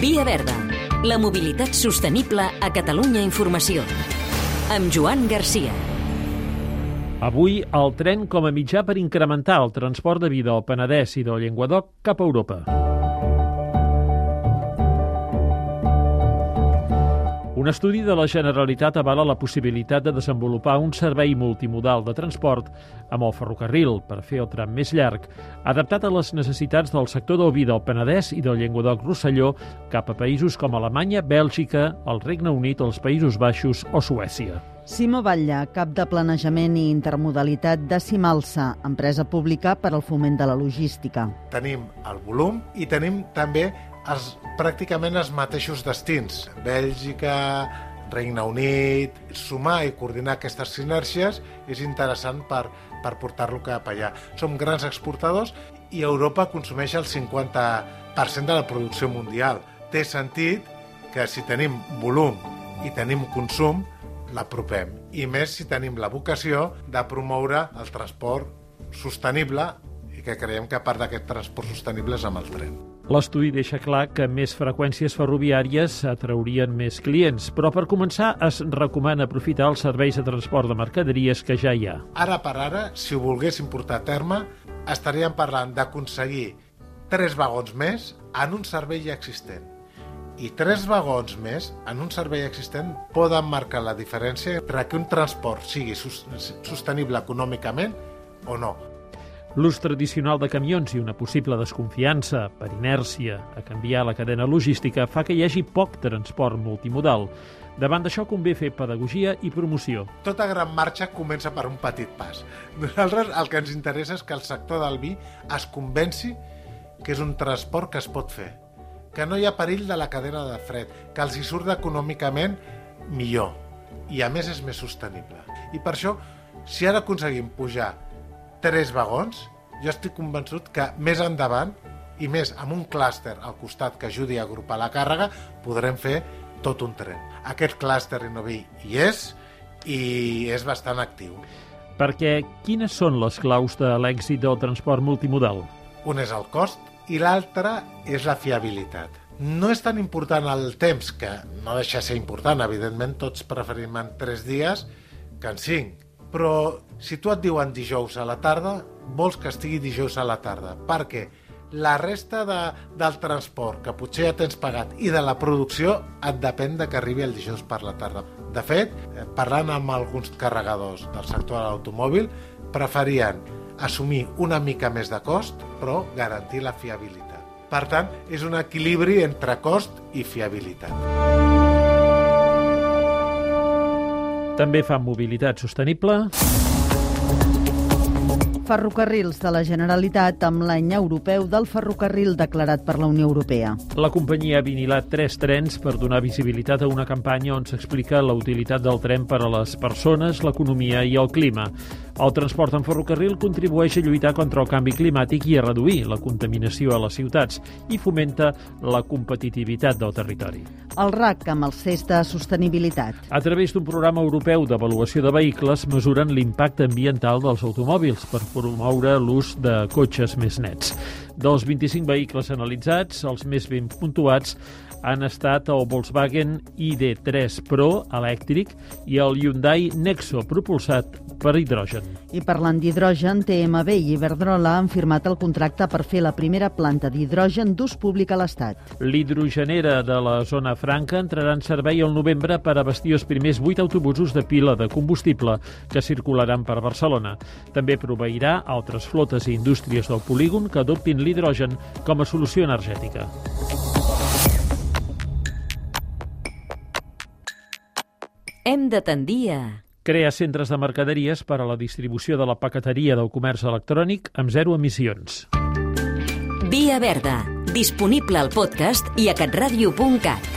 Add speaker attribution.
Speaker 1: Via Verda. La mobilitat sostenible a Catalunya Informació. Amb Joan Garcia.
Speaker 2: Avui, el tren com a mitjà per incrementar el transport de vida al Penedès i del Llenguadoc cap a Europa. Un estudi de la Generalitat avala la possibilitat de desenvolupar un servei multimodal de transport amb el ferrocarril per fer el tram més llarg, adaptat a les necessitats del sector del vi del Penedès i del Llenguadoc-Rosselló cap a països com Alemanya, Bèlgica, el Regne Unit, els Països Baixos o Suècia.
Speaker 3: Simo Batlle, cap de Planejament i Intermodalitat de Simalsa, empresa pública per al foment de la logística.
Speaker 4: Tenim el volum i tenim també els, pràcticament els mateixos destins. Bèlgica, Regne Unit... Sumar i coordinar aquestes sinèrgies és interessant per, per portar-lo cap allà. Som grans exportadors i Europa consumeix el 50% de la producció mundial. Té sentit que si tenim volum i tenim consum, l'apropem. I més si tenim la vocació de promoure el transport sostenible i que creiem que part d'aquest transport sostenible és amb el tren.
Speaker 2: L'estudi deixa clar que més freqüències ferroviàries atraurien més clients, però per començar es recomana aprofitar els serveis de transport de mercaderies que ja hi ha.
Speaker 4: Ara per ara, si ho volguéssim portar a terme, estaríem parlant d'aconseguir tres vagons més en un servei ja existent. I tres vagons més en un servei existent poden marcar la diferència entre que un transport sigui sostenible econòmicament o no.
Speaker 2: L'ús tradicional de camions i una possible desconfiança per inèrcia a canviar la cadena logística fa que hi hagi poc transport multimodal. Davant d'això convé fer pedagogia i promoció.
Speaker 4: Tota gran marxa comença per un petit pas. Nosaltres el que ens interessa és que el sector del vi es convenci que és un transport que es pot fer, que no hi ha perill de la cadena de fred, que els hi surt econòmicament millor i a més és més sostenible. I per això, si ara aconseguim pujar tres vagons, jo estic convençut que més endavant, i més amb un clúster al costat que ajudi a agrupar la càrrega, podrem fer tot un tren. Aquest clúster Innovi hi és i és bastant actiu.
Speaker 2: Perquè quines són les claus de l'èxit del transport multimodal?
Speaker 4: Un és el cost i l'altre és la fiabilitat. No és tan important el temps, que no deixa de ser important, evidentment tots preferim en 3 dies que en 5, però si tu et diuen dijous a la tarda, vols que estigui dijous a la tarda, perquè la resta de, del transport que potser ja tens pagat i de la producció et depèn de que arribi el dijous per la tarda. De fet, eh, parlant amb alguns carregadors del sector de l'automòbil, preferien assumir una mica més de cost, però garantir la fiabilitat. Per tant, és un equilibri entre cost i fiabilitat.
Speaker 2: També fa mobilitat sostenible.
Speaker 3: Ferrocarrils de la Generalitat amb l'any europeu del ferrocarril declarat per la Unió Europea.
Speaker 2: La companyia ha vinilat tres trens per donar visibilitat a una campanya on s'explica la utilitat del tren per a les persones, l'economia i el clima. El transport en ferrocarril contribueix a lluitar contra el canvi climàtic i a reduir la contaminació a les ciutats i fomenta la competitivitat del territori.
Speaker 3: El RAC amb el CES de sostenibilitat.
Speaker 2: A través d'un programa europeu d'avaluació de vehicles mesuren l'impacte ambiental dels automòbils per promoure l'ús de cotxes més nets. Dels 25 vehicles analitzats, els més ben puntuats han estat el Volkswagen ID3 Pro elèctric i el Hyundai Nexo propulsat per hidrogen.
Speaker 3: I parlant d'hidrogen, TMB i Iberdrola han firmat el contracte per fer la primera planta d'hidrogen d'ús públic a l'Estat.
Speaker 2: L'hidrogenera de la zona franca entrarà en servei el novembre per abastir els primers 8 autobusos de pila de combustible que circularan per Barcelona. També proveirà altres flotes i indústries del polígon que adoptin l'hidrogen com a solució energètica.
Speaker 1: Hem de tendir a...
Speaker 2: Crea centres de mercaderies per a la distribució de la paqueteria del comerç electrònic amb zero emissions.
Speaker 1: Via Verda, disponible al podcast i a catradio.cat.